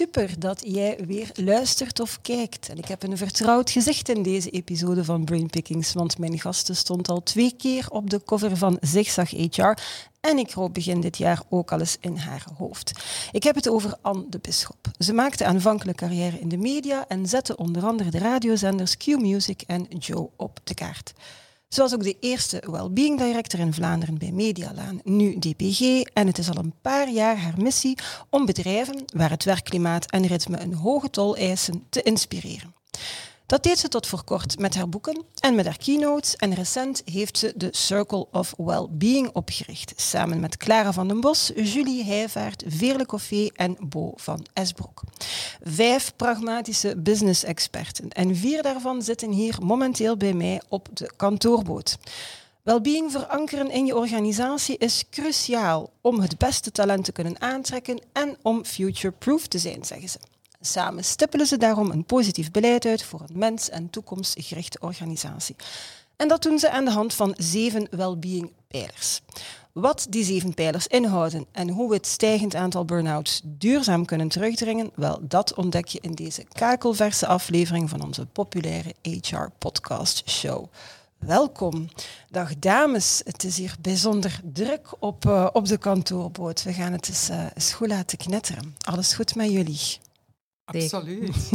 Super dat jij weer luistert of kijkt. En ik heb een vertrouwd gezicht in deze episode van Brainpickings, want mijn gasten stond al twee keer op de cover van Zigzag HR en ik hoop begin dit jaar ook al eens in haar hoofd. Ik heb het over Anne de Bisschop. Ze maakte aanvankelijk carrière in de media en zette onder andere de radiozenders Q Music en Joe op de kaart. Ze was ook de eerste Wellbeing Director in Vlaanderen bij Medialaan, nu DPG. En het is al een paar jaar haar missie om bedrijven waar het werkklimaat en ritme een hoge tol eisen te inspireren. Dat deed ze tot voor kort met haar boeken en met haar keynotes. En recent heeft ze de Circle of Wellbeing opgericht. Samen met Clara van den Bos, Julie Heijvaart, Veerle Coffee en Bo van Esbroek. Vijf pragmatische business-experten. En vier daarvan zitten hier momenteel bij mij op de kantoorboot. Wellbeing verankeren in je organisatie is cruciaal om het beste talent te kunnen aantrekken en om future-proof te zijn, zeggen ze. Samen stippelen ze daarom een positief beleid uit voor een mens- en toekomstgerichte organisatie. En dat doen ze aan de hand van zeven well-being-pijlers. Wat die zeven pijlers inhouden en hoe we het stijgend aantal burn-outs duurzaam kunnen terugdringen, wel, dat ontdek je in deze kakelverse aflevering van onze populaire HR-podcast show. Welkom. Dag dames, het is hier bijzonder druk op, uh, op de kantoorboot. We gaan het eens, uh, eens goed laten knetteren. Alles goed met jullie? Absoluut.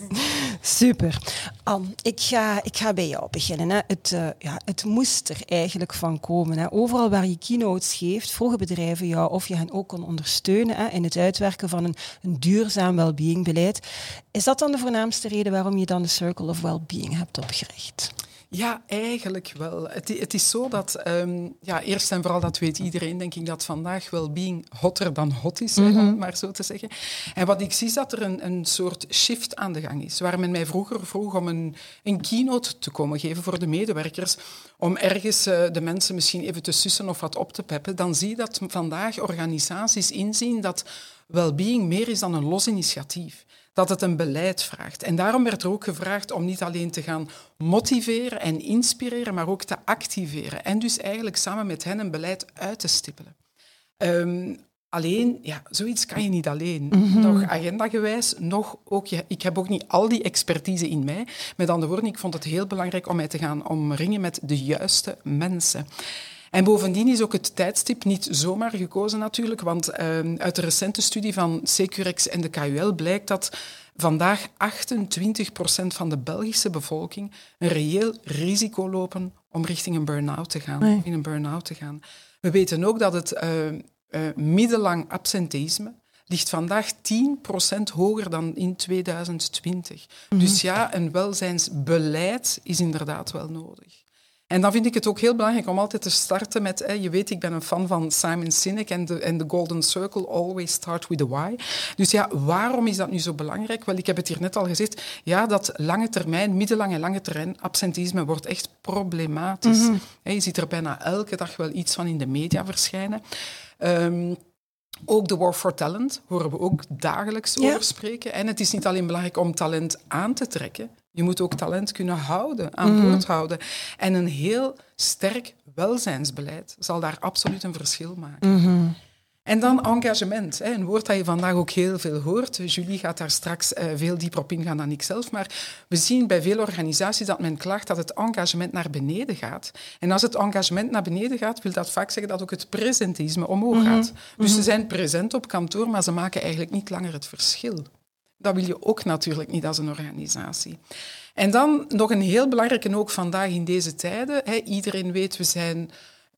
Super. Anne, ik ga, ik ga bij jou beginnen. Hè. Het, uh, ja, het moest er eigenlijk van komen. Hè. Overal waar je keynotes geeft, vroegen bedrijven jou of je hen ook kon ondersteunen hè, in het uitwerken van een, een duurzaam well-being beleid. Is dat dan de voornaamste reden waarom je dan de Circle of Wellbeing hebt opgericht? Ja, eigenlijk wel. Het, het is zo dat, um, ja, eerst en vooral, dat weet iedereen, denk ik, dat vandaag well-being hotter dan hot is, mm -hmm. om het maar zo te zeggen. En wat ik zie is dat er een, een soort shift aan de gang is. Waar men mij vroeger vroeg om een, een keynote te komen geven voor de medewerkers, om ergens uh, de mensen misschien even te sussen of wat op te peppen, dan zie je dat vandaag organisaties inzien dat well-being meer is dan een los initiatief dat het een beleid vraagt. En daarom werd er ook gevraagd om niet alleen te gaan motiveren en inspireren, maar ook te activeren. En dus eigenlijk samen met hen een beleid uit te stippelen. Um, alleen, ja, zoiets kan je niet alleen. Mm -hmm. Nog agendagewijs, nog ook... Ik heb ook niet al die expertise in mij. Met andere woorden, ik vond het heel belangrijk om mij te gaan omringen met de juiste mensen. En bovendien is ook het tijdstip niet zomaar gekozen natuurlijk, want uh, uit de recente studie van Securex en de KUL blijkt dat vandaag 28% van de Belgische bevolking een reëel risico lopen om richting een burn-out te gaan. Nee. In een burn-out te gaan. We weten ook dat het uh, uh, middellang absenteïsme ligt vandaag 10% hoger dan in 2020. Mm -hmm. Dus ja, een welzijnsbeleid is inderdaad wel nodig. En dan vind ik het ook heel belangrijk om altijd te starten met, eh, je weet, ik ben een fan van Simon Sinek en de, en de Golden Circle, always start with the why. Dus ja, waarom is dat nu zo belangrijk? Wel, ik heb het hier net al gezegd, ja, dat lange termijn, middellange en lange termijn absentisme wordt echt problematisch. Mm -hmm. Je ziet er bijna elke dag wel iets van in de media verschijnen. Um, ook de War for Talent horen we ook dagelijks ja. over spreken. En het is niet alleen belangrijk om talent aan te trekken, je moet ook talent kunnen houden, aan mm. boord houden. En een heel sterk welzijnsbeleid zal daar absoluut een verschil maken. Mm -hmm. En dan engagement, een woord dat je vandaag ook heel veel hoort. Julie gaat daar straks veel dieper op ingaan dan ik zelf. Maar we zien bij veel organisaties dat men klaagt dat het engagement naar beneden gaat. En als het engagement naar beneden gaat, wil dat vaak zeggen dat ook het presentisme omhoog gaat. Mm -hmm. Dus ze zijn present op kantoor, maar ze maken eigenlijk niet langer het verschil. Dat wil je ook natuurlijk niet als een organisatie. En dan nog een heel belangrijke ook vandaag in deze tijden. Hè, iedereen weet, we zijn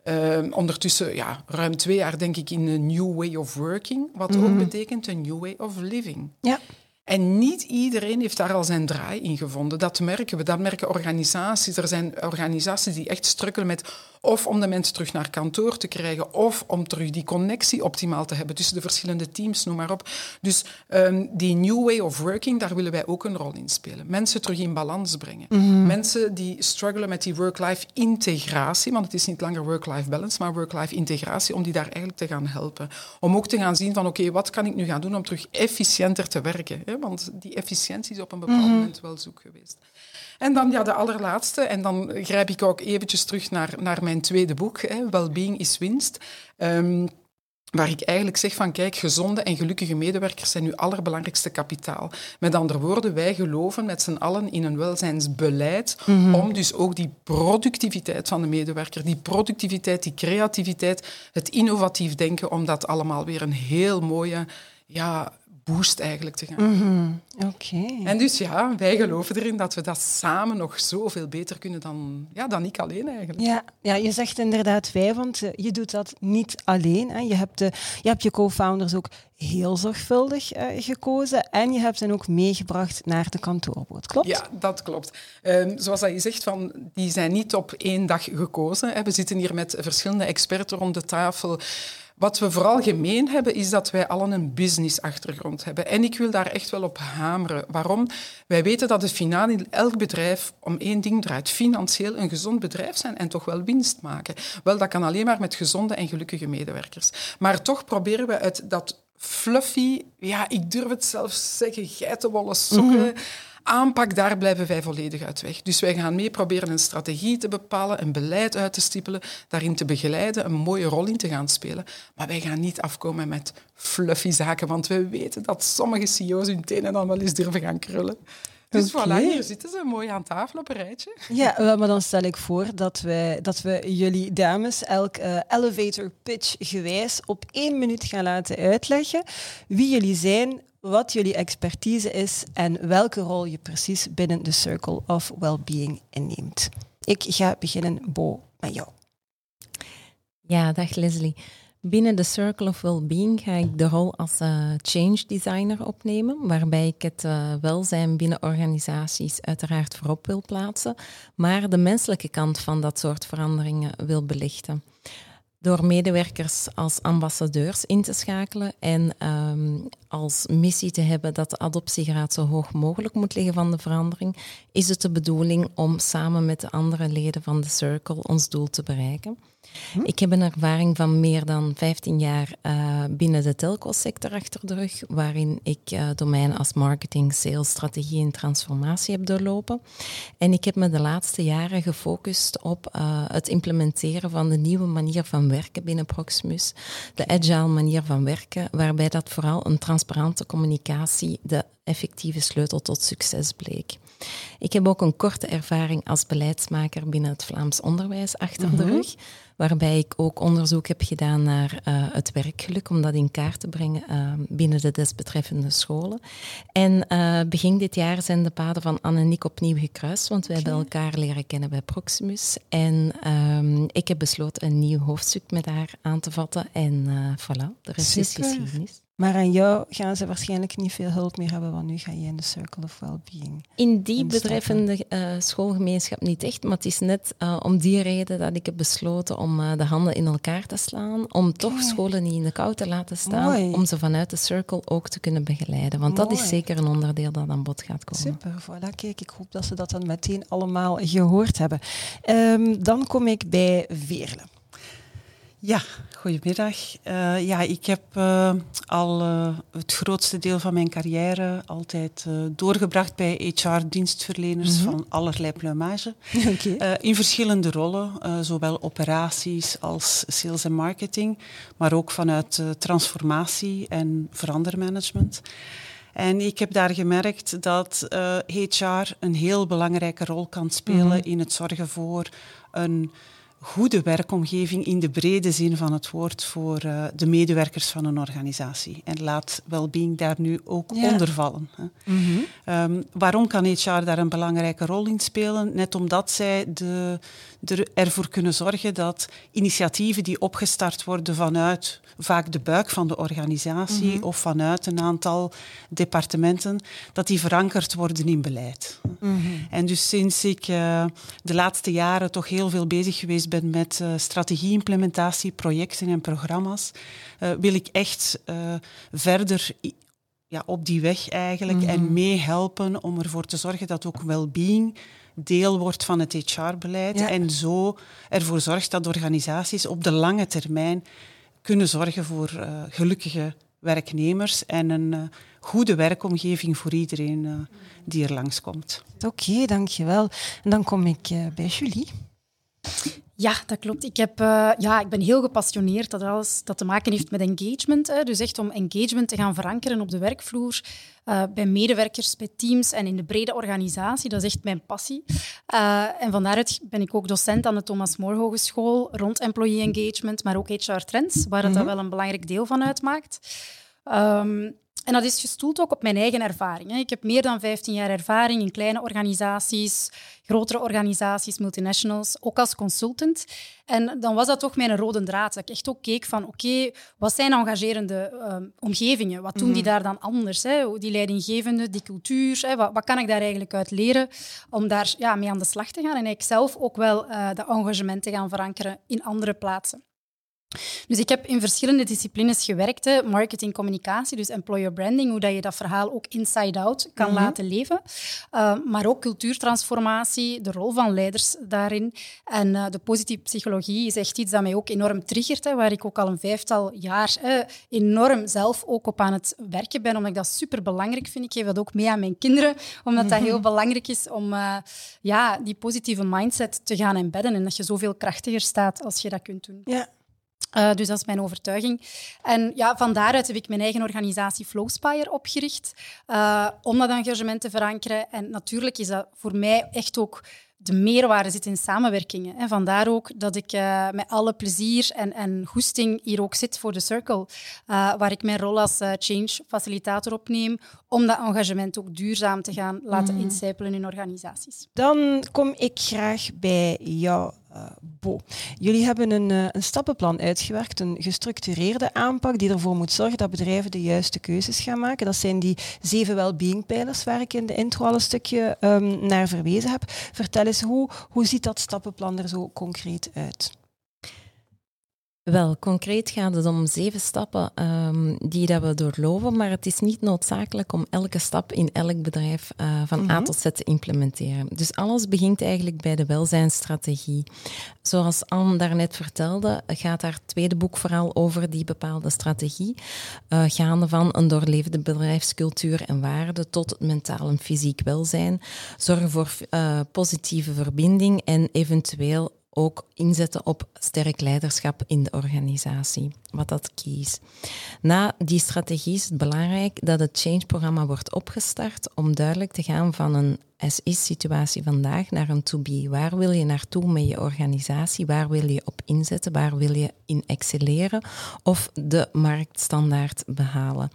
uh, ondertussen ja, ruim twee jaar denk ik in een new way of working. Wat mm -hmm. ook betekent een new way of living. Ja. En niet iedereen heeft daar al zijn draai in gevonden. Dat merken we. Dat merken organisaties. Er zijn organisaties die echt strukkelen met of om de mensen terug naar kantoor te krijgen, of om terug die connectie optimaal te hebben tussen de verschillende teams, noem maar op. Dus um, die new way of working, daar willen wij ook een rol in spelen. Mensen terug in balans brengen. Mhm. Mensen die struggelen met die work-life integratie, want het is niet langer work-life balance, maar work-life integratie, om die daar eigenlijk te gaan helpen. Om ook te gaan zien van oké, wat kan ik nu gaan doen om terug efficiënter te werken? Hè? Want die efficiëntie is op een bepaald Mhm. moment wel zoek geweest. En dan ja, de allerlaatste, en dan grijp ik ook eventjes terug naar, naar mijn tweede boek, hè, Wellbeing is winst. Ehm, waar ik eigenlijk zeg van kijk, gezonde en gelukkige medewerkers zijn uw allerbelangrijkste kapitaal. Met andere woorden, wij geloven met z'n allen in een welzijnsbeleid om dus ook die productiviteit van de medewerker, die productiviteit, die creativiteit, het innovatief denken, om dat allemaal weer een heel mooie ja, boost eigenlijk te gaan. Oké. en dus ja, wij geloven erin dat we dat samen nog zoveel beter kunnen dan, ja, dan ik alleen eigenlijk. Ja, ja, je zegt inderdaad wij, want eh, je doet dat niet alleen. Hè. Je, hebt de, je hebt je co-founders ook heel zorgvuldig eh, gekozen en je hebt hen ook meegebracht naar de kantoorboot. Klopt? Ja, dat klopt. Ehm, zoals dat je zegt, van, die zijn niet op één dag gekozen. Hè. We zitten hier met verschillende experten rond de tafel. Wat we vooral gemeen hebben, is dat wij allen een business-achtergrond hebben. En ik wil daar echt wel op hameren. Waarom? Wij weten dat het finaal in elk bedrijf om één ding draait. Financieel een gezond bedrijf zijn en toch wel winst maken. Wel, dat kan alleen maar met gezonde en gelukkige medewerkers. Maar toch proberen we uit dat fluffy, ja, ik durf het zelfs zeggen, geitenwolle sokken aanpak, daar blijven wij volledig uit weg. Dus wij gaan mee proberen een strategie te bepalen, een beleid uit te stippelen, daarin te begeleiden, een mooie rol in te gaan spelen. Maar wij gaan niet afkomen met fluffy zaken, want we weten dat sommige CEO's hun tenen dan wel eens durven gaan krullen. Dus voilà, hier zitten ze mooi aan tafel op een rijtje. Ja, maar dan stel ik voor dat we, dat we jullie dames elk eh, elevator pitch gewijs op één minuut gaan laten uitleggen wie jullie zijn, wat jullie expertise is en welke rol je precies binnen de Circle of Wellbeing inneemt. Ik ga beginnen, Bo, met jou. Ja, dag Leslie. Binnen de Circle of Wellbeing ga ik de rol als eh, change designer opnemen, waarbij ik het eh, welzijn binnen organisaties uiteraard voorop wil plaatsen, maar de menselijke kant van dat soort veranderingen wil belichten. Door medewerkers als ambassadeurs in te schakelen en ehm, als missie te hebben dat de adoptiegraad zo hoog mogelijk moet liggen van de verandering, is het de bedoeling om samen met de andere leden van de Circle ons doel te bereiken. Ik heb een ervaring van meer dan 15 jaar eh, binnen de telco-sector achter de rug, waarin ik eh, domeinen als marketing, sales, strategie en transformatie heb doorlopen. En ik heb me de laatste jaren gefocust op eh, het implementeren van de nieuwe manier van werken binnen Proximus, de agile manier van werken, waarbij dat vooral een transparante communicatie de effectieve sleutel tot succes bleek. Ik heb ook een korte ervaring als beleidsmaker binnen het Vlaams onderwijs achter de rug, waarbij ik ook onderzoek heb gedaan naar eh, het werkgeluk, om dat in kaart te brengen eh, binnen de desbetreffende scholen. En eh, begin dit jaar zijn de paden van Anne en ik opnieuw gekruist, want we hebben elkaar leren kennen bij Proximus. En ehm, ik heb besloten een nieuw hoofdstuk met haar aan te vatten. En voilà, de rest is geschiedenis. Maar aan jou gaan ze waarschijnlijk niet veel hulp meer hebben, want nu ga je in de Circle of Wellbeing. In die betreffende eh, schoolgemeenschap niet echt, maar het is net eh, om die reden dat ik heb besloten om eh, de handen in elkaar te slaan, om toch scholen niet in de kou te laten staan, Mooi. om ze vanuit de circle ook te kunnen begeleiden. Want dat is zeker een onderdeel dat aan bod gaat komen. Super, voilà. Kijk, ik hoop dat ze dat dan meteen allemaal gehoord hebben. Ehm, dan kom ik bij Veerle. Ja, goedemiddag. Eh, ja, ik heb eh, al eh, het grootste deel van mijn carrière altijd doorgebracht bij HR-dienstverleners van allerlei plumage. Eh, in verschillende rollen, zowel operaties als sales en marketing, maar ook vanuit transformatie en verandermanagement. En ik heb daar gemerkt dat HR een heel belangrijke rol kan spelen in het zorgen voor een goede werkomgeving in de brede zin van het woord voor uh, de medewerkers van een organisatie. En laat well-being daar nu ook onder vallen. Mm -hmm. um, waarom kan HR daar een belangrijke rol in spelen? Net omdat zij de, ervoor kunnen zorgen dat initiatieven die opgestart worden vanuit vaak de buik van de organisatie mm -hmm. of vanuit een aantal departementen, dat die verankerd worden in beleid. Mm -hmm. En dus sinds ik uh, de laatste jaren toch heel veel bezig geweest ben met uh, strategie-implementatie, projecten en programma's, uh, wil ik echt verder ja, op die weg eigenlijk mm -hmm. en meehelpen om ervoor te zorgen dat ook well-being deel wordt van het HR-beleid ja. en zo ervoor zorgt dat organisaties op de lange termijn kunnen zorgen voor uh, gelukkige werknemers en een uh, goede werkomgeving voor iedereen uh, die er langskomt. Oké, okay, dankjewel. En dan kom ik bij Julie. Ja, dat klopt. Ik, heb, uh, ja, ik ben heel gepassioneerd dat alles dat te maken heeft met engagement. Hè. Dus echt om engagement te gaan verankeren op de werkvloer, uh, bij medewerkers, bij teams en in de brede organisatie. Dat is echt mijn passie. Uh, en van daaruit ben ik ook docent aan de Thomas More Hogeschool rond employee engagement, maar ook HR Trends, waar dat, mm -hmm. dat wel een belangrijk deel van uitmaakt. Um, en dat is gestoeld ook op mijn eigen ervaring. Ik heb meer dan 15 jaar ervaring in kleine organisaties, grotere organisaties, multinationals, ook als consultant. En dan was dat toch mijn rode draad. Dat ik echt ook keek van, oké, okay, wat zijn engagerende uh, omgevingen? Wat doen mm -hmm. die daar dan anders? Hè? Die leidinggevende, die cultuur, hè? Wat, wat, kan ik daar eigenlijk uit leren om daar ja, mee aan de slag te gaan? En ik zelf ook wel uh, dat engagement te gaan verankeren in andere plaatsen. Dus ik heb in verschillende disciplines gewerkt. Hè. Marketing, communicatie, dus employer branding, hoe dat je dat verhaal ook inside-out kan mm -hmm. laten leven. Uh, maar ook cultuurtransformatie, de rol van leiders daarin. En uh, de positieve psychologie is echt iets dat mij ook enorm triggert, hè, waar ik ook al een vijftal jaar hè, enorm zelf ook op aan het werken ben, omdat ik dat super belangrijk vind. Ik geef dat ook mee aan mijn kinderen, omdat mm -hmm. dat heel belangrijk is om uh, ja, die positieve mindset te gaan embedden en dat je zoveel krachtiger staat als je dat kunt doen. Ja. Uh, dus dat is mijn overtuiging. En ja, van daaruit heb ik mijn eigen organisatie Flowspire opgericht, uh, om dat engagement te verankeren. En natuurlijk is dat voor mij echt ook de meerwaarde zit in samenwerkingen. Hè. Vandaar ook dat ik uh, met alle plezier en, en goesting hier ook zit voor de Circle, waar ik mijn rol als change facilitator opneem, om dat engagement ook duurzaam te gaan laten mm. incijpelen in organisaties. Dan kom ik graag bij jou, Bo. Jullie hebben een, een stappenplan uitgewerkt, een gestructureerde aanpak die ervoor moet zorgen dat bedrijven de juiste keuzes gaan maken. Dat zijn die zeven well-being-pijlers waar ik in de intro al een stukje um, naar verwezen heb. Vertel eens, hoe, hoe ziet dat stappenplan er zo concreet uit? Wel, concreet gaat het om zeven stappen um, die dat we doorlopen, maar het is niet noodzakelijk om elke stap in elk bedrijf uh, van mm-hmm. A tot Z te implementeren. Dus alles begint eigenlijk bij de welzijnsstrategie. Zoals Anne daarnet vertelde, gaat haar tweede boek vooral over die bepaalde strategie, uh, gaande van een doorlevende bedrijfscultuur en waarden tot het mentaal en fysiek welzijn, zorgen voor uh, positieve verbinding en eventueel ook inzetten op sterk leiderschap in de organisatie, wat dat kiest. Na die strategie is het belangrijk dat het change-programma wordt opgestart om duidelijk te gaan van een as-is-situatie vandaag naar een to-be. Waar wil je naartoe met je organisatie? Waar wil je op inzetten? Waar wil je in excelleren? Of de marktstandaard behalen?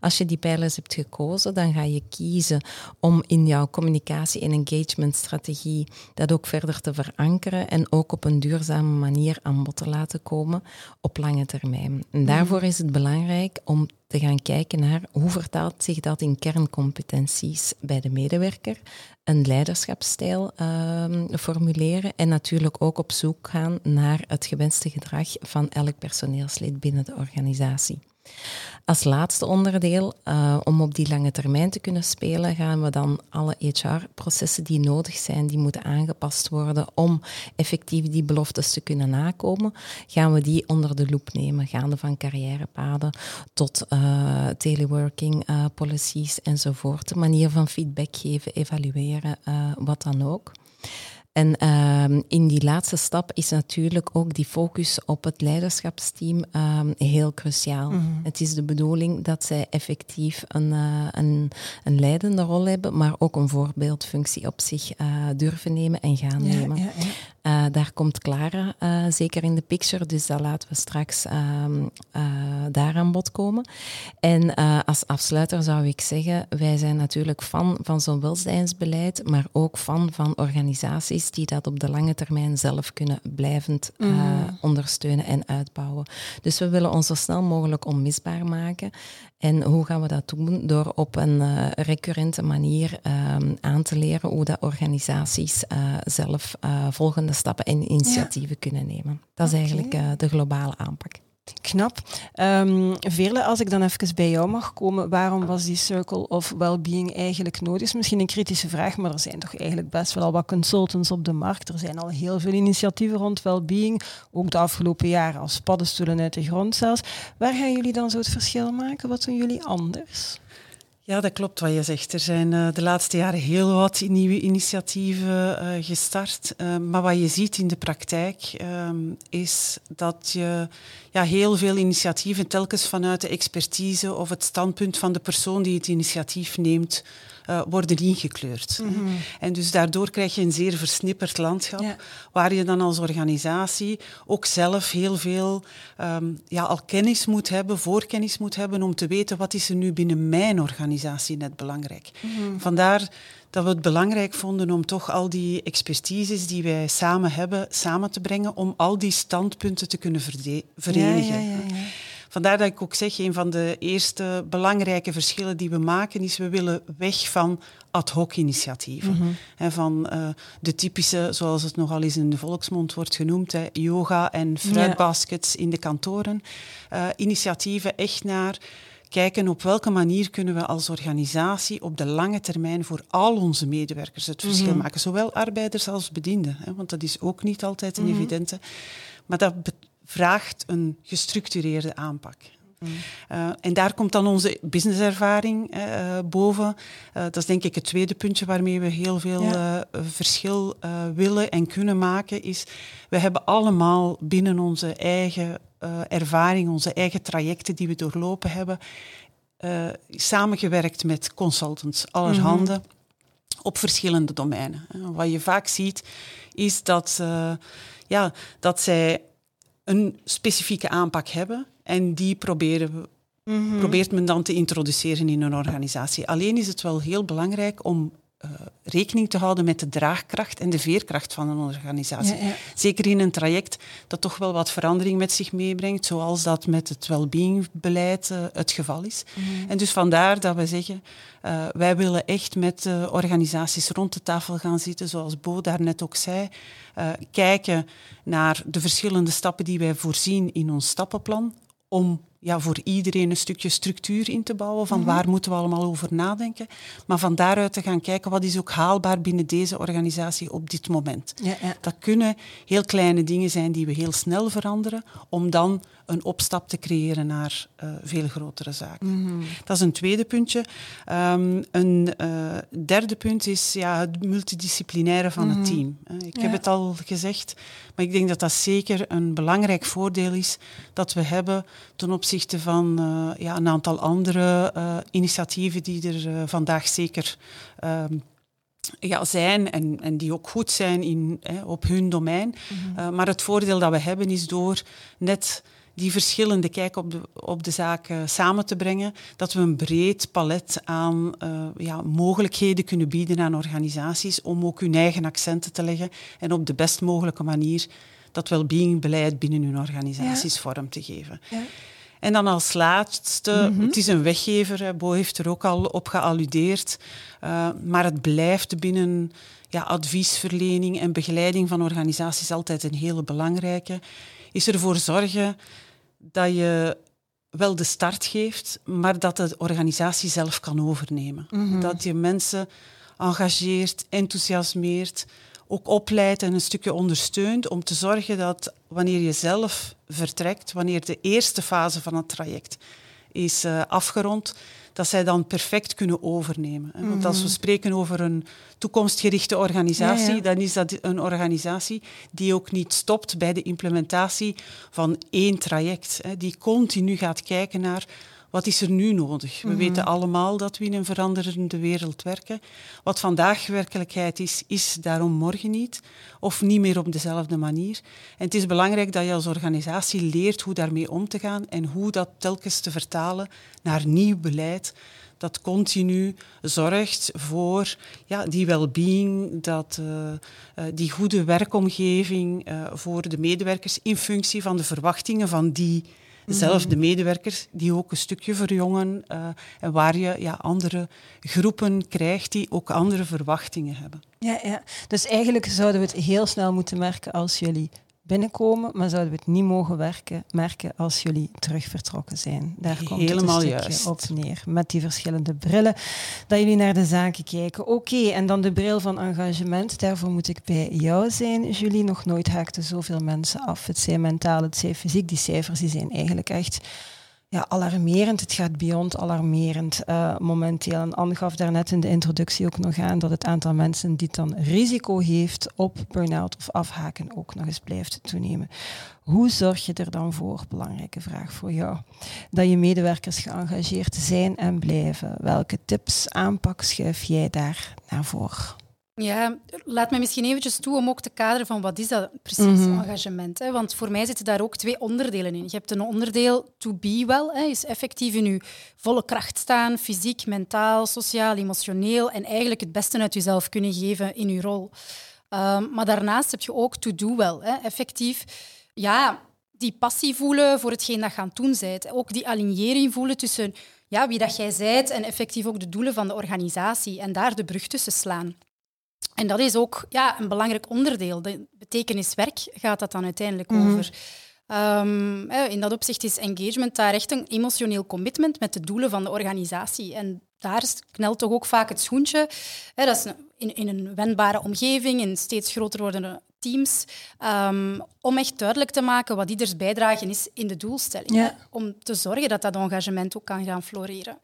Als je die pijlers hebt gekozen, dan ga je kiezen om in jouw communicatie- en engagementstrategie dat ook verder te verankeren en ook op een duurzame manier aan bod te laten komen op lange termijn. En daarvoor is het belangrijk om te gaan kijken naar hoe vertaalt zich dat in kerncompetenties bij de medewerker, een leiderschapsstijl uh, formuleren en natuurlijk ook op zoek gaan naar het gewenste gedrag van elk personeelslid binnen de organisatie. Als laatste onderdeel, uh, om op die lange termijn te kunnen spelen, gaan we dan alle HR-processen die nodig zijn, die moeten aangepast worden om effectief die beloftes te kunnen nakomen, gaan we die onder de loep nemen, gaande van carrièrepaden tot uh, teleworking uh, policies enzovoort. De manier van feedback geven, evalueren, wat dan ook. En um, in die laatste stap is natuurlijk ook die focus op het leiderschapsteam um, heel cruciaal. Mm -hmm. Het is de bedoeling dat zij effectief een, uh, een, een, leidende rol hebben, maar ook een voorbeeldfunctie op zich uh, durven nemen en gaan ja, nemen. Ja, ja. Uh, daar komt Clara zeker in de picture, dus dat laten we straks uh, daar aan bod komen. En als afsluiter zou ik zeggen, wij zijn natuurlijk fan van zo'n welzijnsbeleid, maar ook fan van organisaties die dat op de lange termijn zelf kunnen blijvend mm. ondersteunen en uitbouwen. Dus we willen ons zo snel mogelijk onmisbaar maken. En hoe gaan we dat doen? Door op een uh, recurrente manier um, aan te leren hoe dat organisaties uh, zelf volgende stappen en initiatieven ja. kunnen nemen. Dat is eigenlijk de globale aanpak. Knap. Um, als ik dan even bij jou mag komen, waarom was die Circle of Wellbeing eigenlijk nodig? Is misschien een kritische vraag, maar er zijn toch eigenlijk best wel al wat consultants op de markt. Er zijn al heel veel initiatieven rond Wellbeing, ook de afgelopen jaren als paddenstoelen uit de grond zelfs. Waar gaan jullie dan zo het verschil maken? Wat doen jullie anders? Ja, dat klopt wat je zegt. Er zijn uh, de laatste jaren heel wat nieuwe initiatieven uh, gestart. Uh, maar wat je ziet in de praktijk um, is dat je ja, heel veel initiatieven telkens vanuit de expertise of het standpunt van de persoon die het initiatief neemt, uh, worden ingekleurd. Mm -hmm. En dus daardoor krijg je een zeer versnipperd landschap, ja. waar je dan als organisatie ook zelf heel veel um, ja, al kennis moet hebben, voorkennis moet hebben, om te weten wat is er nu binnen mijn organisatie net belangrijk. Mm -hmm. Vandaar dat we het belangrijk vonden om toch al die expertises die wij samen hebben, samen te brengen, om al die standpunten te kunnen verenigen. Ja, ja, ja, Vandaar dat ik ook zeg, een van de eerste belangrijke verschillen die we maken is, we willen weg van ad hoc initiatieven. Mm -hmm. van uh, de typische, zoals het nogal eens in de volksmond wordt genoemd, yoga en fruitbaskets in de kantoren. Uh, initiatieven echt naar kijken op welke manier kunnen we als organisatie op de lange termijn voor al onze medewerkers het verschil mm -hmm. maken. Zowel arbeiders als bedienden, hè, want dat is ook niet altijd een mm -hmm. evidente. Maar dat vraagt een gestructureerde aanpak. Mm. Uh, en daar komt dan onze businesservaring uh, boven. Uh, dat is denk ik het tweede puntje waarmee we heel veel ja. verschil willen en kunnen maken. Is we hebben allemaal binnen onze eigen ervaring, onze eigen trajecten die we doorlopen hebben, samengewerkt met consultants allerhande. Mm -hmm. Op verschillende domeinen. Wat je vaak ziet, is dat, ja, dat zij een specifieke aanpak hebben en die proberen we, mm -hmm. probeert men dan te introduceren in een organisatie. Alleen is het wel heel belangrijk om uh, rekening te houden met de draagkracht en de veerkracht van een organisatie. Ja, ja. Zeker in een traject dat toch wel wat verandering met zich meebrengt, zoals dat met het wellbeing-beleid uh, het geval is. Mm -hmm. En dus vandaar dat we zeggen, uh, wij willen echt met organisaties rond de tafel gaan zitten, zoals Bo daarnet ook zei, kijken naar de verschillende stappen die wij voorzien in ons stappenplan, om ja, voor iedereen een stukje structuur in te bouwen van mm -hmm. waar moeten we allemaal over nadenken. Maar van daaruit te gaan kijken wat is ook haalbaar binnen deze organisatie op dit moment. Ja, ja. Dat kunnen heel kleine dingen zijn die we heel snel veranderen, om dan een opstap te creëren naar uh, veel grotere zaken. Mm -hmm. Dat is een tweede puntje. Um, een uh, derde punt is ja, het multidisciplinaire van mm -hmm. het mhm. team. Ik ja. heb het al gezegd, maar ik denk dat dat zeker een belangrijk voordeel is dat we hebben ten opzichte van ja, een aantal andere initiatieven die er vandaag zeker um, ja, zijn en, en die ook goed zijn in, hè, op hun domein. Mm -hmm. maar het voordeel dat we hebben is door net die verschillende kijk op de, op de zaak uh, samen te brengen, dat we een breed palet aan uh, ja, mogelijkheden kunnen bieden aan organisaties om ook hun eigen accenten te leggen en op de best mogelijke manier dat well-being-beleid binnen hun organisaties ja. vorm te geven. Ja. En dan als laatste, mm -hmm. het is een weggever, Bo heeft er ook al op gealludeerd, uh, maar het blijft binnen ja, adviesverlening en begeleiding van organisaties altijd een hele belangrijke is ervoor zorgen dat je wel de start geeft, maar dat de organisatie zelf kan overnemen. Mm -hmm. Dat je mensen engageert, enthousiasmeert, ook opleidt en een stukje ondersteunt om te zorgen dat wanneer je zelf vertrekt, wanneer de eerste fase van het traject is uh, afgerond, dat zij dan perfect kunnen overnemen. Want als we mhm. spreken over een toekomstgerichte organisatie, ja, ja. dan is dat een organisatie die ook niet stopt bij de implementatie van één traject. Die continu gaat kijken naar wat is er nu nodig? We Mhm. weten allemaal dat we in een veranderende wereld werken. Wat vandaag werkelijkheid is, is daarom morgen niet. Of niet meer op dezelfde manier. En het is belangrijk dat je als organisatie leert hoe daarmee om te gaan en hoe dat telkens te vertalen naar nieuw beleid dat continu zorgt voor ja, die well-being, dat, eh, eh, die goede werkomgeving eh, voor de medewerkers in functie van de verwachtingen van diezelfde medewerkers, die ook een stukje verjongen eh, en waar je ja, andere groepen krijgt die ook andere verwachtingen hebben. Ja, ja. Dus eigenlijk zouden we het heel snel moeten merken als jullie binnenkomen, maar zouden we het niet mogen werken, merken als jullie terug vertrokken zijn. Daar komt Helemaal het een stukje juist. op neer. Met die verschillende brillen, dat jullie naar de zaken kijken. Oké, en dan de bril van engagement. Daarvoor moet ik bij jou zijn, Julie. Nog nooit haakten zoveel mensen af. Het zij mentaal, het zij fysiek. Die cijfers die zijn eigenlijk echt ja, alarmerend. Het gaat beyond alarmerend eh, momenteel. En Anne gaf daarnet in de introductie ook nog aan dat het aantal mensen die dan risico heeft op burn-out of afhaken ook nog eens blijft toenemen. Hoe zorg je er dan voor, belangrijke vraag voor jou, dat je medewerkers geëngageerd zijn en blijven? Welke tips, aanpak schuif jij daar naar voren? Ja, laat me misschien eventjes toe om ook te kaderen van wat is dat precies, Mhm. engagement. Hè? Want voor mij zitten daar ook twee onderdelen in. Je hebt een onderdeel to be well, hè, is effectief in je volle kracht staan, fysiek, mentaal, sociaal, emotioneel en eigenlijk het beste uit jezelf kunnen geven in je rol. Ehm, maar daarnaast heb je ook to do well, hè, effectief. Ja, die passie voelen voor hetgeen dat je aan het doen bent. Ook die alignering voelen tussen ja, wie dat jij bent en effectief ook de doelen van de organisatie en daar de brug tussen slaan. En dat is ook ja, een belangrijk onderdeel. De betekeniswerk gaat dat dan uiteindelijk Mhm. over. Ehm, in dat opzicht is engagement daar echt een emotioneel commitment met de doelen van de organisatie. En daar knelt toch ook vaak het schoentje. Hè, dat is in, in een wendbare omgeving, in steeds groter wordende teams, ehm, om echt duidelijk te maken wat ieders bijdrage is in de doelstelling. Ja. Om te zorgen dat dat engagement ook kan gaan floreren.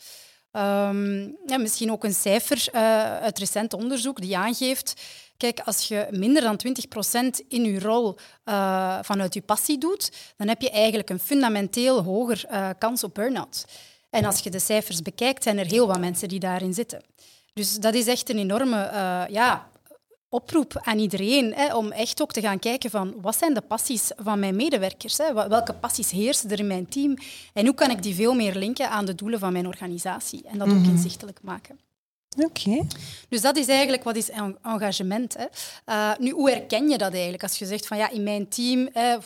Ehm, misschien ook een cijfer eh, uit recent onderzoek die aangeeft... Kijk, als je minder dan 20% in je rol eh, vanuit je passie doet, dan heb je eigenlijk een fundamenteel hoger eh, kans op burn-out. En als je de cijfers bekijkt, zijn er heel wat mensen die daarin zitten. Dus dat is echt een enorme ja, oproep aan iedereen hè, om echt ook te gaan kijken van wat zijn de passies van mijn medewerkers? Hè? Welke passies heersen er in mijn team? En hoe kan ik die veel meer linken aan de doelen van mijn organisatie en dat ook inzichtelijk maken? Oké. Dus dat is eigenlijk wat is en- engagement. Hè. Uh, nu, hoe herken je dat eigenlijk? Als je zegt van ja, in mijn team hè,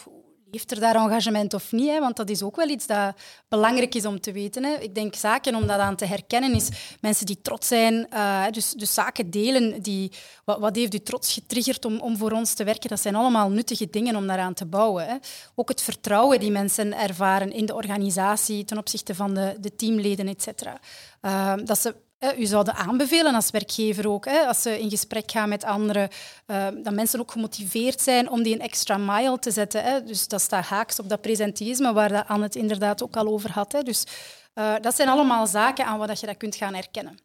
leeft er daar engagement of niet? Hè? Want dat is ook wel iets dat belangrijk is om te weten. Hè. Ik denk zaken om dat aan te herkennen is mensen die trots zijn, uh, dus, dus zaken delen. Die, wat, heeft u trots getriggerd om, om voor ons te werken? Dat zijn allemaal nuttige dingen om daaraan te bouwen. Hè. Ook het vertrouwen die mensen ervaren in de organisatie ten opzichte van de, de teamleden, et cetera. Uh, dat ze u zouden aanbevelen als werkgever ook, hè, als ze in gesprek gaan met anderen, uh, dat mensen ook gemotiveerd zijn om die een extra mile te zetten. Hè. Dus dat staat haaks op dat presenteïsme waar dat Anne het inderdaad ook al over had. Hè. Dus uh, dat zijn allemaal zaken aan wat je dat kunt gaan herkennen.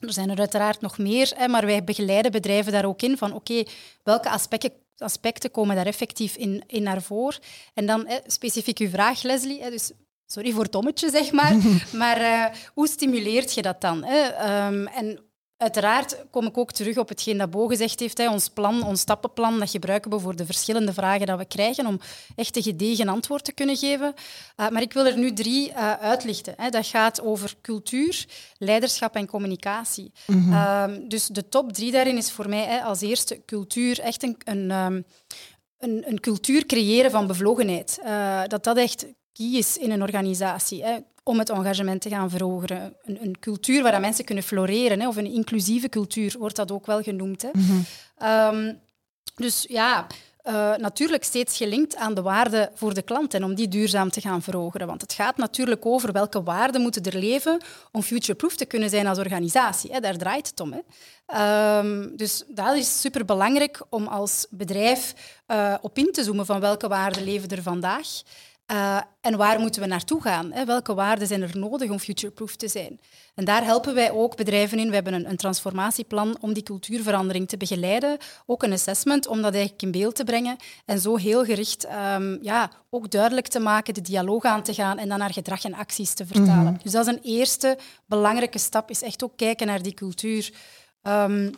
Er zijn er uiteraard nog meer, hè, maar wij begeleiden bedrijven daar ook in van oké, welke aspecten aspecten komen daar effectief in, in naar voren. En dan specifiek uw vraag, Leslie. Hè, dus Sorry voor het dommetje, zeg maar. maar uh, hoe stimuleert je dat dan? Hè? Um, en uiteraard kom ik ook terug op hetgeen dat Bo gezegd heeft. Hè? Ons plan, ons stappenplan, dat gebruiken we voor de verschillende vragen dat we krijgen om echt een gedegen antwoord te kunnen geven. Uh, maar ik wil er nu drie uh, uitlichten. Hè? Dat gaat over cultuur, leiderschap en communicatie. Mm -hmm. um, dus de top drie daarin is voor mij hè, als eerste cultuur echt een... een um, een, een, cultuur creëren van bevlogenheid. Uh, dat dat echt is in een organisatie hè, om het engagement te gaan verhogen. Een, een cultuur waar mensen kunnen floreren, hè, of een inclusieve cultuur wordt dat ook wel genoemd. Hè. Mm -hmm. um, dus ja, uh, natuurlijk steeds gelinkt aan de waarde voor de klant en om die duurzaam te gaan verhogen. Want het gaat natuurlijk over welke waarden moeten er leven om future-proof te kunnen zijn als organisatie. Hè. Daar draait het om. Hè. Um, dus dat is superbelangrijk om als bedrijf uh, op in te zoomen van welke waarden leven er vandaag. Uh, en waar moeten we naartoe gaan? Hè? Welke waarden zijn er nodig om futureproof te zijn? En daar helpen wij ook bedrijven in. We hebben een, een, transformatieplan om die cultuurverandering te begeleiden. Ook een assessment om dat eigenlijk in beeld te brengen. En zo heel gericht um, ja, ook duidelijk te maken, de dialoog aan te gaan en dan naar gedrag en acties te vertalen. Mm Dus dat is een eerste belangrijke stap, is echt ook kijken naar die cultuur. Um,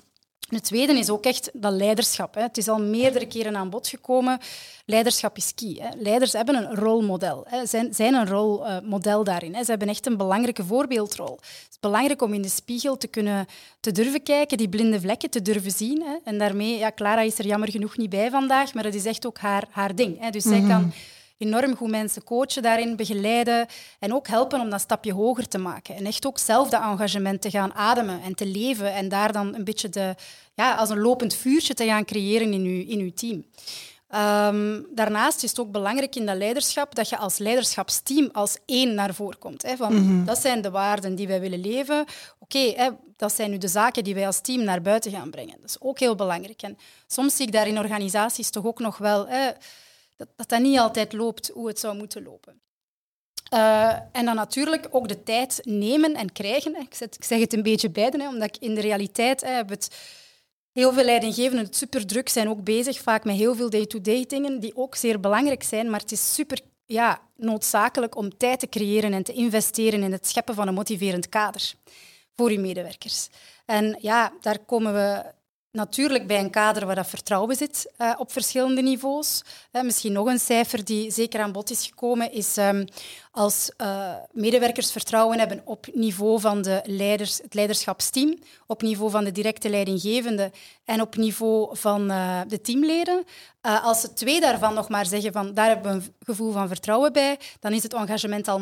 het tweede is ook echt dat leiderschap. Hè. Het is al meerdere keren aan bod gekomen. Leiderschap is key. Hè. Leiders hebben een rolmodel, hè. Zijn, zijn een rolmodel uh, daarin. Hè. Ze hebben echt een belangrijke voorbeeldrol. Het is belangrijk om in de spiegel te kunnen te durven kijken, die blinde vlekken te durven zien. Hè. En daarmee, ja, Clara is er jammer genoeg niet bij vandaag, maar dat is echt ook haar, haar ding. Hè. Dus zij mhm. kan enorm goed mensen coachen daarin, begeleiden en ook helpen om dat stapje hoger te maken. En echt ook zelf dat engagement te gaan ademen en te leven en daar dan een beetje de, ja, als een lopend vuurtje te gaan creëren in uw, in uw team. Um, daarnaast is het ook belangrijk in dat leiderschap dat je als leiderschapsteam als één naar voren komt. Hè, van, mhm. Dat zijn de waarden die wij willen leven. Oké, dat zijn nu de zaken die wij als team naar buiten gaan brengen. Dat is ook heel belangrijk. En soms zie ik daar in organisaties toch ook nog wel... Hè, dat, dat niet altijd loopt hoe het zou moeten lopen. Uh, en dan natuurlijk ook de tijd nemen en krijgen. Ik, ik zeg het een beetje beide, hè, omdat ik in de realiteit hè, heb het heel veel leidinggevenden, het superdruk, zijn ook bezig vaak met heel veel day-to-day dingen die ook zeer belangrijk zijn, maar het is super ja, noodzakelijk om tijd te creëren en te investeren in het scheppen van een motiverend kader voor uw medewerkers. En ja, daar komen we Natuurlijk bij een kader waar dat vertrouwen zit uh, op verschillende niveaus. Uh, misschien nog een cijfer die zeker aan bod is gekomen, is um, als uh, medewerkers vertrouwen hebben op niveau van de leiders, het leiderschapsteam, op niveau van de directe leidinggevende en op niveau van de teamleden. als ze twee daarvan nog maar zeggen van daar hebben we een gevoel van vertrouwen bij, dan is het engagement al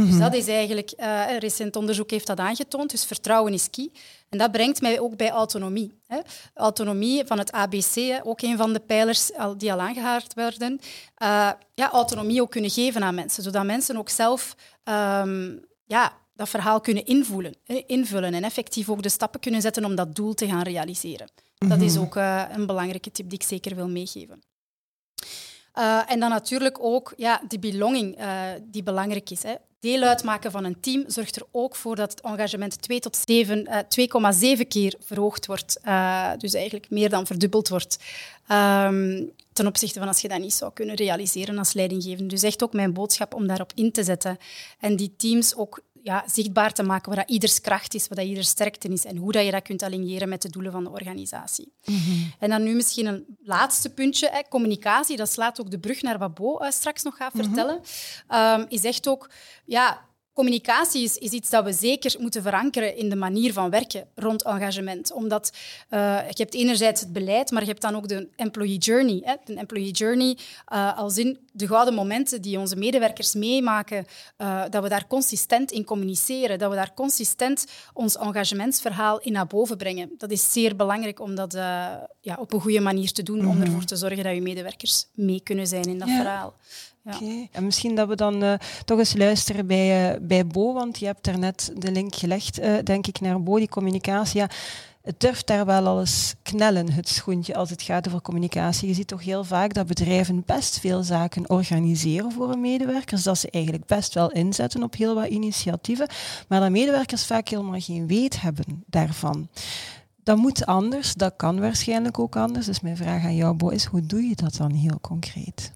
Dus mhm. dat is eigenlijk, uh, een recent onderzoek heeft dat aangetoond, dus vertrouwen is key. En dat brengt mij ook bij autonomie. Hè. Autonomie van het ABC, ook een van de pijlers die al aangehaald werden. Uh, ja, autonomie ook kunnen geven aan mensen, zodat mensen ook zelf um, ja, dat verhaal kunnen invullen, hè, invullen en effectief ook de stappen kunnen zetten om dat doel te gaan realiseren. Dat is mhm. ook uh, een belangrijke tip die ik zeker wil meegeven. Uh, en dan natuurlijk ook ja, die belonging uh, die belangrijk is. Hè deel uitmaken van een team zorgt er ook voor dat het engagement 2 tot 7, uh, 2,7 keer verhoogd wordt. Uh, dus eigenlijk meer dan verdubbeld wordt. Um, ten opzichte van als je dat niet zou kunnen realiseren als leidinggevende. Dus echt ook mijn boodschap om daarop in te zetten. En die teams ook ja, zichtbaar te maken waar dat ieders kracht is, wat dat ieders sterkte is en hoe dat je dat kunt aligneren met de doelen van de organisatie. Mhm. En dan nu misschien een laatste puntje, hè, communicatie, dat slaat ook de brug naar wat Bo uh, straks nog gaat mhm. vertellen, um, is echt ook ja, communicatie is, is, iets dat we zeker moeten verankeren in de manier van werken rond engagement. Omdat uh, je hebt enerzijds het beleid, maar je hebt dan ook de employee journey. Hè? De employee journey uh, als in de gouden momenten die onze medewerkers meemaken, uh, dat we daar consistent in communiceren, dat we daar consistent ons engagementsverhaal in naar boven brengen. Dat is zeer belangrijk om dat ja, op een goede manier te doen, om mhm. ervoor te zorgen dat je medewerkers mee kunnen zijn in dat verhaal. Ja. En misschien dat we dan uh, toch eens luisteren bij, uh, bij Bo, want je hebt daarnet de link gelegd, uh, denk ik, naar Bo, die communicatie. Ja, het durft daar wel al eens knellen, het schoentje, als het gaat over communicatie. Je ziet toch heel vaak dat bedrijven best veel zaken organiseren voor hun medewerkers, dat ze eigenlijk best wel inzetten op heel wat initiatieven, maar dat medewerkers vaak helemaal geen weet hebben daarvan. Dat moet anders, dat kan waarschijnlijk ook anders. Dus mijn vraag aan jou, Bo, is hoe doe je dat dan heel concreet?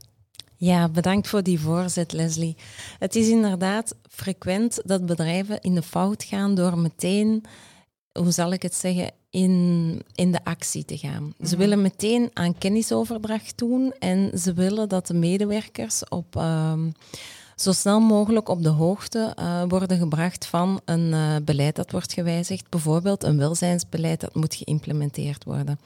Ja, bedankt voor die voorzet, Leslie. Het is inderdaad frequent dat bedrijven in de fout gaan door meteen, hoe zal ik het zeggen, in, in de actie te gaan. Ze mhm. willen meteen aan kennisoverdracht doen en ze willen dat de medewerkers op. Ehm, zo snel mogelijk op de hoogte uh, worden gebracht van een uh, beleid dat wordt gewijzigd. Bijvoorbeeld een welzijnsbeleid dat moet geïmplementeerd worden.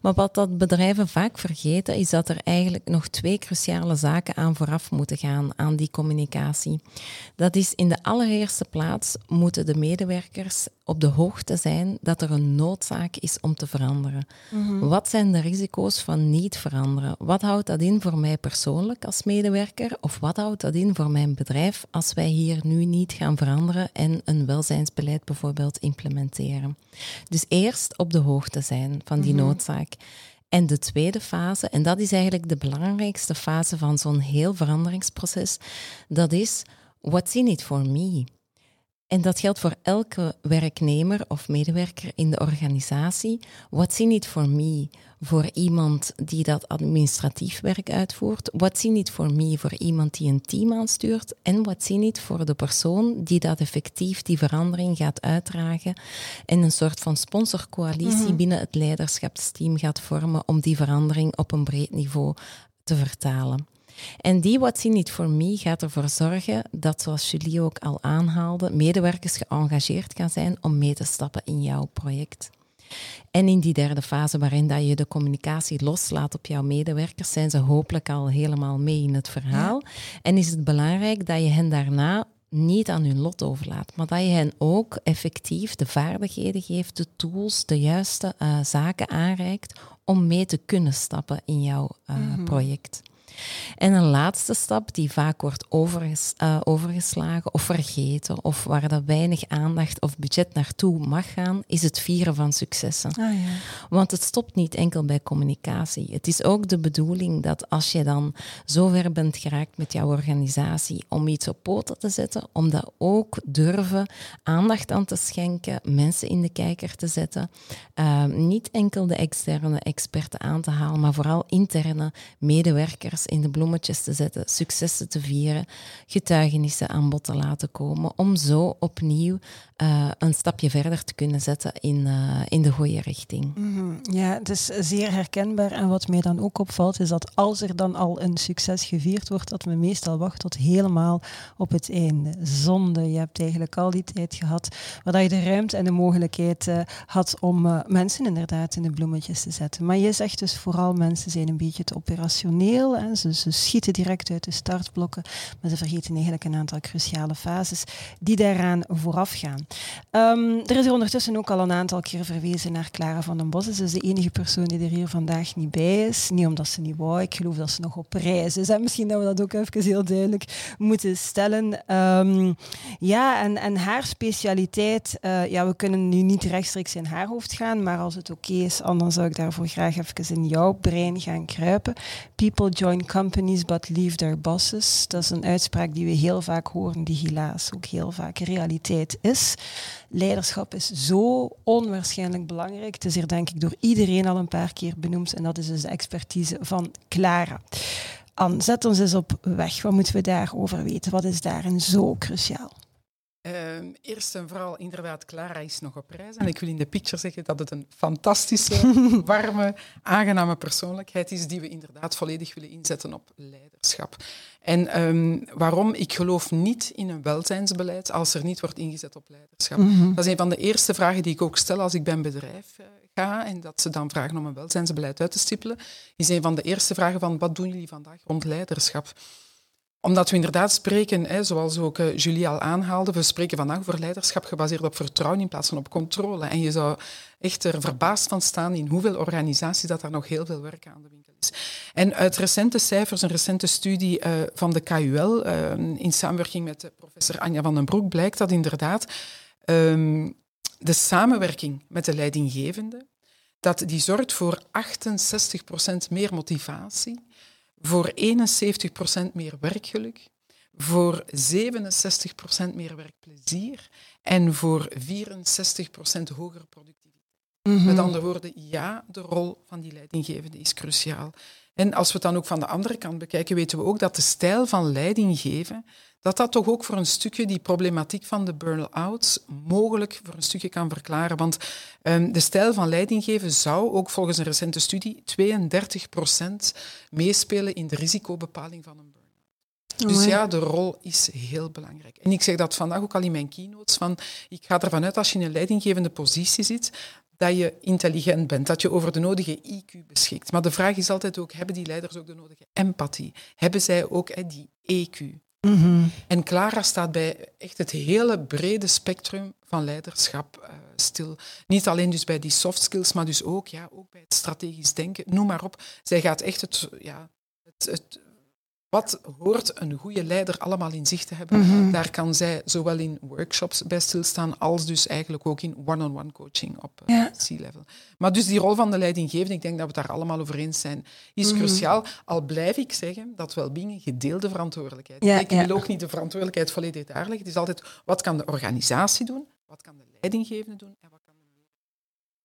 Maar wat dat bedrijven vaak vergeten, is dat er eigenlijk nog twee cruciale zaken aan vooraf moeten gaan aan die communicatie. Dat is in de allereerste plaats moeten de medewerkers op de hoogte zijn dat er een noodzaak is om te veranderen. Mhm. Wat zijn de risico's van niet veranderen? Wat houdt dat in voor mij persoonlijk als medewerker? Of wat houdt dat in voor mijn bedrijf als wij hier nu niet gaan veranderen en een welzijnsbeleid bijvoorbeeld implementeren. Dus eerst op de hoogte zijn van die mhm. noodzaak. En de tweede fase, en dat is eigenlijk de belangrijkste fase van zo'n heel veranderingsproces, dat is what's in it for me? En dat geldt voor elke werknemer of medewerker in de organisatie. What's in it for me? Voor iemand die dat administratief werk uitvoert. What's in it for me? Voor iemand die een team aanstuurt. En what's in it voor de persoon die dat effectief die verandering gaat uitdragen. En een soort van sponsorcoalitie mhm. binnen het leiderschapsteam gaat vormen om die verandering op een breed niveau te vertalen. En die What's in it for me gaat ervoor zorgen dat, zoals Julie ook al aanhaalde, medewerkers geëngageerd gaan zijn om mee te stappen in jouw project. En in die derde fase, waarin dat je de communicatie loslaat op jouw medewerkers, zijn ze hopelijk al helemaal mee in het verhaal. En is het belangrijk dat je hen daarna niet aan hun lot overlaat, maar dat je hen ook effectief de vaardigheden geeft, de tools, de juiste uh, zaken aanreikt om mee te kunnen stappen in jouw uh, mm project. En een laatste stap die vaak wordt overges uh, overgeslagen of vergeten, of waar dat weinig aandacht of budget naartoe mag gaan, is het vieren van successen. Ah, ja. Want het stopt niet enkel bij communicatie. Het is ook de bedoeling dat als je dan zover bent geraakt met jouw organisatie om iets op poten te zetten, om dat ook durven aandacht aan te schenken, mensen in de kijker te zetten, uh, niet enkel de externe experten aan te halen, maar vooral interne medewerkers in de bloemetjes te zetten, successen te vieren, getuigenissen aan bod te laten komen, om zo opnieuw uh, een stapje verder te kunnen zetten in, uh, in de goede richting. -hmm. Ja, het is zeer herkenbaar. En wat mij dan ook opvalt, is dat als er dan al een succes gevierd wordt, dat we meestal wachten tot helemaal op het einde. Zonde, je hebt eigenlijk al die tijd gehad, waar je de ruimte en de mogelijkheid uh, had om mensen inderdaad in de bloemetjes te zetten. Maar je zegt dus vooral mensen zijn een beetje te operationeel ze, schieten direct uit de startblokken, maar ze vergeten eigenlijk een aantal cruciale fases die daaraan vooraf gaan. Um, er is hier ondertussen ook al een aantal keer verwezen naar Clara van den Bos. Ze is de enige persoon die er hier vandaag niet bij is. Niet omdat ze niet wou, ik geloof dat ze nog op reis is. En misschien dat we dat ook even heel duidelijk moeten stellen. Um, ja, en, en haar specialiteit, uh, ja, we kunnen nu niet rechtstreeks in haar hoofd gaan, maar als het oké is, dan zou ik daarvoor graag even in jouw brein gaan kruipen. People join companies but leave their bosses. Dat is een uitspraak die we heel vaak horen, die helaas ook heel vaak realiteit is. Leiderschap is zo onwaarschijnlijk belangrijk. Het is hier denk ik door iedereen al een paar keer benoemd en dat is dus de expertise van Clara. Anne, zet ons eens op weg. Wat moeten we daarover weten? Wat is daarin zo cruciaal? Uh, eerst en vooral, inderdaad, Clara is nog op reis. En ik wil in de picture zeggen dat het een fantastische, warme, aangename persoonlijkheid is die we inderdaad volledig willen inzetten op leiderschap. En um, waarom? Ik geloof niet in een welzijnsbeleid als er niet wordt ingezet op leiderschap. Mhm. Dat is een van de eerste vragen die ik ook stel als ik bij een bedrijf uh, ga en dat ze dan vragen om een welzijnsbeleid uit te stippelen. Is een van de eerste vragen van wat doen jullie vandaag rond leiderschap? Omdat we inderdaad spreken, hè, zoals ook uh, Julie al aanhaalde, we spreken vandaag over leiderschap gebaseerd op vertrouwen in plaats van op controle. En je zou echt er verbaasd van staan in hoeveel organisaties dat daar nog heel veel werk aan de winkel is. En uit recente cijfers, een recente studie uh, van de KUL, uh, in samenwerking met professor Anja van den Broek, blijkt dat inderdaad um, de samenwerking met de leidinggevende, dat die zorgt voor 68% meer motivatie, voor 71% meer werkgeluk, voor 67% meer werkplezier en voor 64% hogere productiviteit. Mhm. Met andere woorden, ja, de rol van die leidinggevende is cruciaal. En als we het dan ook van de andere kant bekijken, weten we ook dat de stijl van leidinggeven, dat dat toch ook voor een stukje die problematiek van de burn-outs mogelijk voor een stukje kan verklaren. Want um, de stijl van leidinggeven zou ook volgens een recente studie 32% meespelen in de risicobepaling van een burn-out. Dus ja, de rol is heel belangrijk. En ik zeg dat vandaag ook al in mijn keynotes, van ik ga ervan uit als je in een leidinggevende positie zit, dat je intelligent bent, dat je over de nodige IQ beschikt. Maar de vraag is altijd ook, hebben die leiders ook de nodige empathie? Hebben zij ook die EQ? Mm En Clara staat bij echt het hele brede spectrum van leiderschap uh, stil. Niet alleen dus bij die soft skills, maar dus ook, ja, ook bij het strategisch denken, noem maar op. Zij gaat echt het, ja, het, het wat hoort een goede leider allemaal in zich te hebben? Daar kan zij zowel in workshops bij stilstaan, als dus eigenlijk ook in one-on-one coaching op uh, C-level. Maar dus die rol van de leidinggevende, ik denk dat we het daar allemaal over eens zijn, is cruciaal. Al blijf ik zeggen dat welbeing een gedeelde verantwoordelijkheid is. ik wil ook niet de verantwoordelijkheid volledig daar leggen. Het is altijd, wat kan de organisatie doen? Wat kan de leidinggevende doen? En wat kan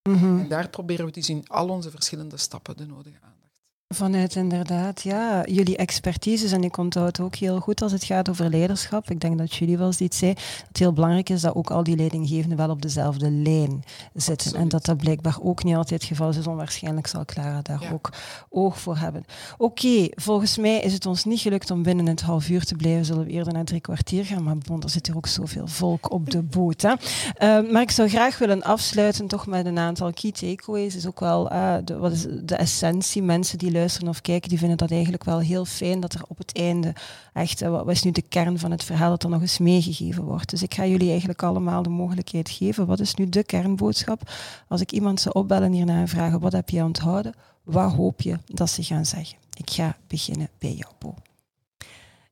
de mm En daar proberen we dus in al onze verschillende stappen de nodige aan. Vanuit inderdaad, ja, jullie expertise. En ik onthoud ook heel goed als het gaat over leiderschap. Ik denk dat jullie wel eens iets zei. Dat het heel belangrijk is dat ook al die leidinggevenden wel op dezelfde lijn zitten. En dat dat blijkbaar ook niet altijd het geval is. Dus onwaarschijnlijk zal Clara daar ook oog voor hebben. Oké, volgens mij is het ons niet gelukt om binnen het half uur te blijven. Zullen we eerder naar drie kwartier gaan. Maar bon, er zit hier ook zoveel volk op de boot. Hè. Uh, maar ik zou graag willen afsluiten toch met een aantal key takeaways. Is ook wel uh, de, wat is de essentie. Mensen die luisteren of kijken, die vinden dat eigenlijk wel heel fijn dat er op het einde echt, eh, wat is nu de kern van het verhaal, dat er nog eens meegegeven wordt. Dus ik ga jullie eigenlijk allemaal de mogelijkheid geven. Wat is nu de kernboodschap? Als ik iemand zou opbellen hierna en vragen, wat heb je onthouden? Wat hoop je dat ze gaan zeggen? Ik ga beginnen bij jou, Bo.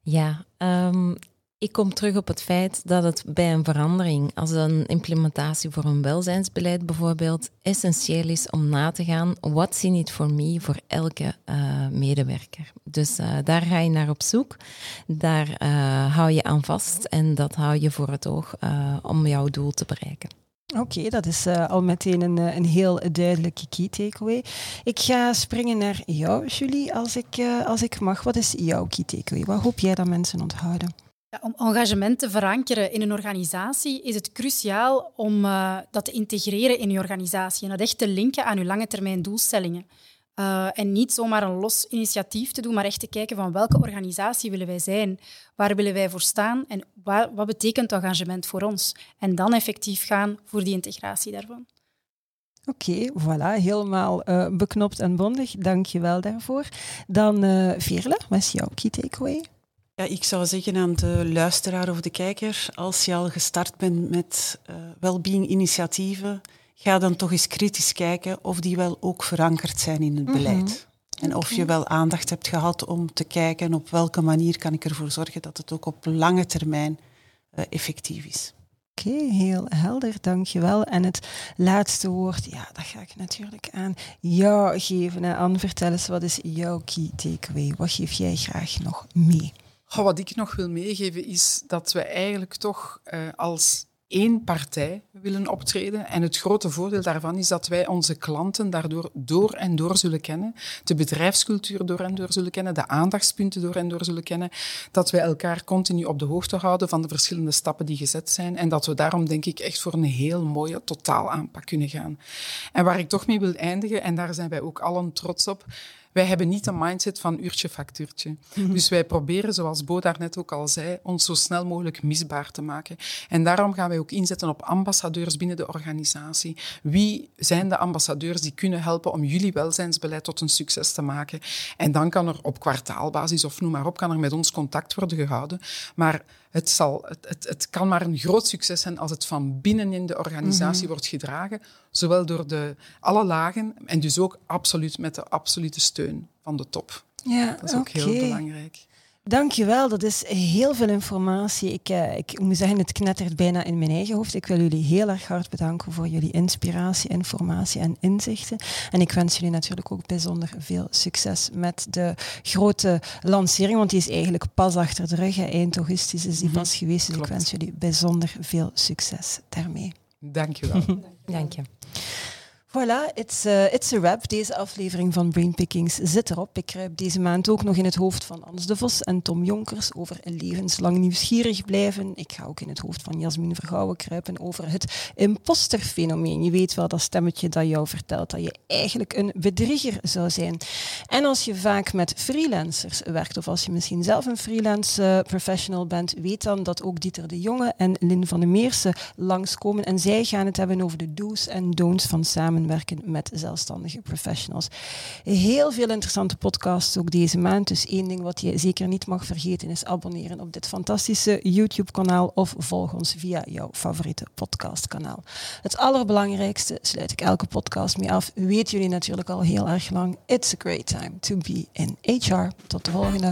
Ja, um, ik kom terug op het feit dat het bij een verandering, als een implementatie voor een welzijnsbeleid bijvoorbeeld, essentieel is om na te gaan, what's in it for me voor elke uh, medewerker. Dus uh, daar ga je naar op zoek, daar uh, hou je aan vast en dat hou je voor het oog om jouw doel te bereiken. Oké, dat is al meteen een, een heel duidelijke key takeaway. Ik ga springen naar jou, Julie, als ik, als ik mag. Wat is jouw key takeaway? Wat hoop jij dat mensen onthouden? Om engagement te verankeren in een organisatie is het cruciaal om uh, dat te integreren in je organisatie en dat echt te linken aan je lange termijn doelstellingen. Uh, en niet zomaar een los initiatief te doen, maar echt te kijken van welke organisatie willen wij zijn, waar willen wij voor staan en wat betekent engagement voor ons. En dan effectief gaan voor die integratie daarvan. Oké, voilà, helemaal uh, beknopt en bondig. Dank je wel daarvoor. Dan uh, Veerle, wat is jouw key takeaway? Ja, ik zou zeggen aan de luisteraar of de kijker, als je al gestart bent met uh, wellbeing-initiatieven, ga dan toch eens kritisch kijken of die wel ook verankerd zijn in het beleid. Mm -hmm. En of je wel aandacht hebt gehad om te kijken op welke manier kan ik ervoor zorgen dat het ook op lange termijn uh, effectief is. Oké, okay, heel helder, dankjewel. En het laatste woord, ja, dat ga ik natuurlijk aan jou geven. Hè. Anne, vertel eens, wat is jouw key takeaway? Wat geef jij graag nog mee? Wat ik nog wil meegeven is dat we eigenlijk toch uh, als één partij willen optreden. En het grote voordeel daarvan is dat wij onze klanten daardoor door en door zullen kennen, de bedrijfscultuur door en door zullen kennen, de aandachtspunten door en door zullen kennen, dat wij elkaar continu op de hoogte houden van de verschillende stappen die gezet zijn en dat we daarom denk ik echt voor een heel mooie totaalaanpak kunnen gaan. En waar ik toch mee wil eindigen, en daar zijn wij ook allen trots op, wij hebben niet een mindset van uurtje factuurtje. Mhm. Dus wij proberen, zoals Bo daarnet ook al zei, ons zo snel mogelijk misbaar te maken. En daarom gaan wij ook inzetten op ambassadeurs binnen de organisatie. Wie zijn de ambassadeurs die kunnen helpen om jullie welzijnsbeleid tot een succes te maken? En dan kan er op kwartaalbasis of noem maar op, kan er met ons contact worden gehouden. Maar het, zal, het, het, het, kan maar een groot succes zijn als het van binnenin de organisatie mhm. wordt gedragen, zowel door de, alle lagen en dus ook absoluut met de absolute steun van de top. Ja, dat is ook heel belangrijk. Dankjewel, dat is heel veel informatie. Ik, uh, ik moet zeggen, het knettert bijna in mijn eigen hoofd. Ik wil jullie heel erg hard bedanken voor jullie inspiratie, informatie en inzichten. En ik wens jullie natuurlijk ook bijzonder veel succes met de grote lancering, want die is eigenlijk pas achter de rug. Eind augustus is die mhm. pas geweest, dus ik wens jullie bijzonder veel succes daarmee. Dankjewel. Dank je. Voilà, it's, uh, it's a wrap. Deze aflevering van Brainpickings zit erop. Ik kruip deze maand ook nog in het hoofd van Ans de Vos en Tom Jonkers over levenslang nieuwsgierig blijven. Ik ga ook in het hoofd van Jasmin Vergouwen kruipen over het imposterfenomeen. Je weet wel dat stemmetje dat jou vertelt dat je eigenlijk een bedrieger zou zijn. En als je vaak met freelancers werkt, of als je misschien zelf een freelance uh, professional bent, weet dan dat ook Dieter de Jonge en Lin van de Meersen langskomen. En zij gaan het hebben over de do's en don'ts van samen werken met zelfstandige professionals. Heel veel interessante podcasts ook deze maand. Dus één ding wat je zeker niet mag vergeten is abonneren op dit fantastische YouTube-kanaal of volg ons via jouw favoriete podcastkanaal. Het allerbelangrijkste sluit ik elke podcast mee af. Weten jullie natuurlijk al heel erg lang. It's a great time to be in HR. Tot de volgende.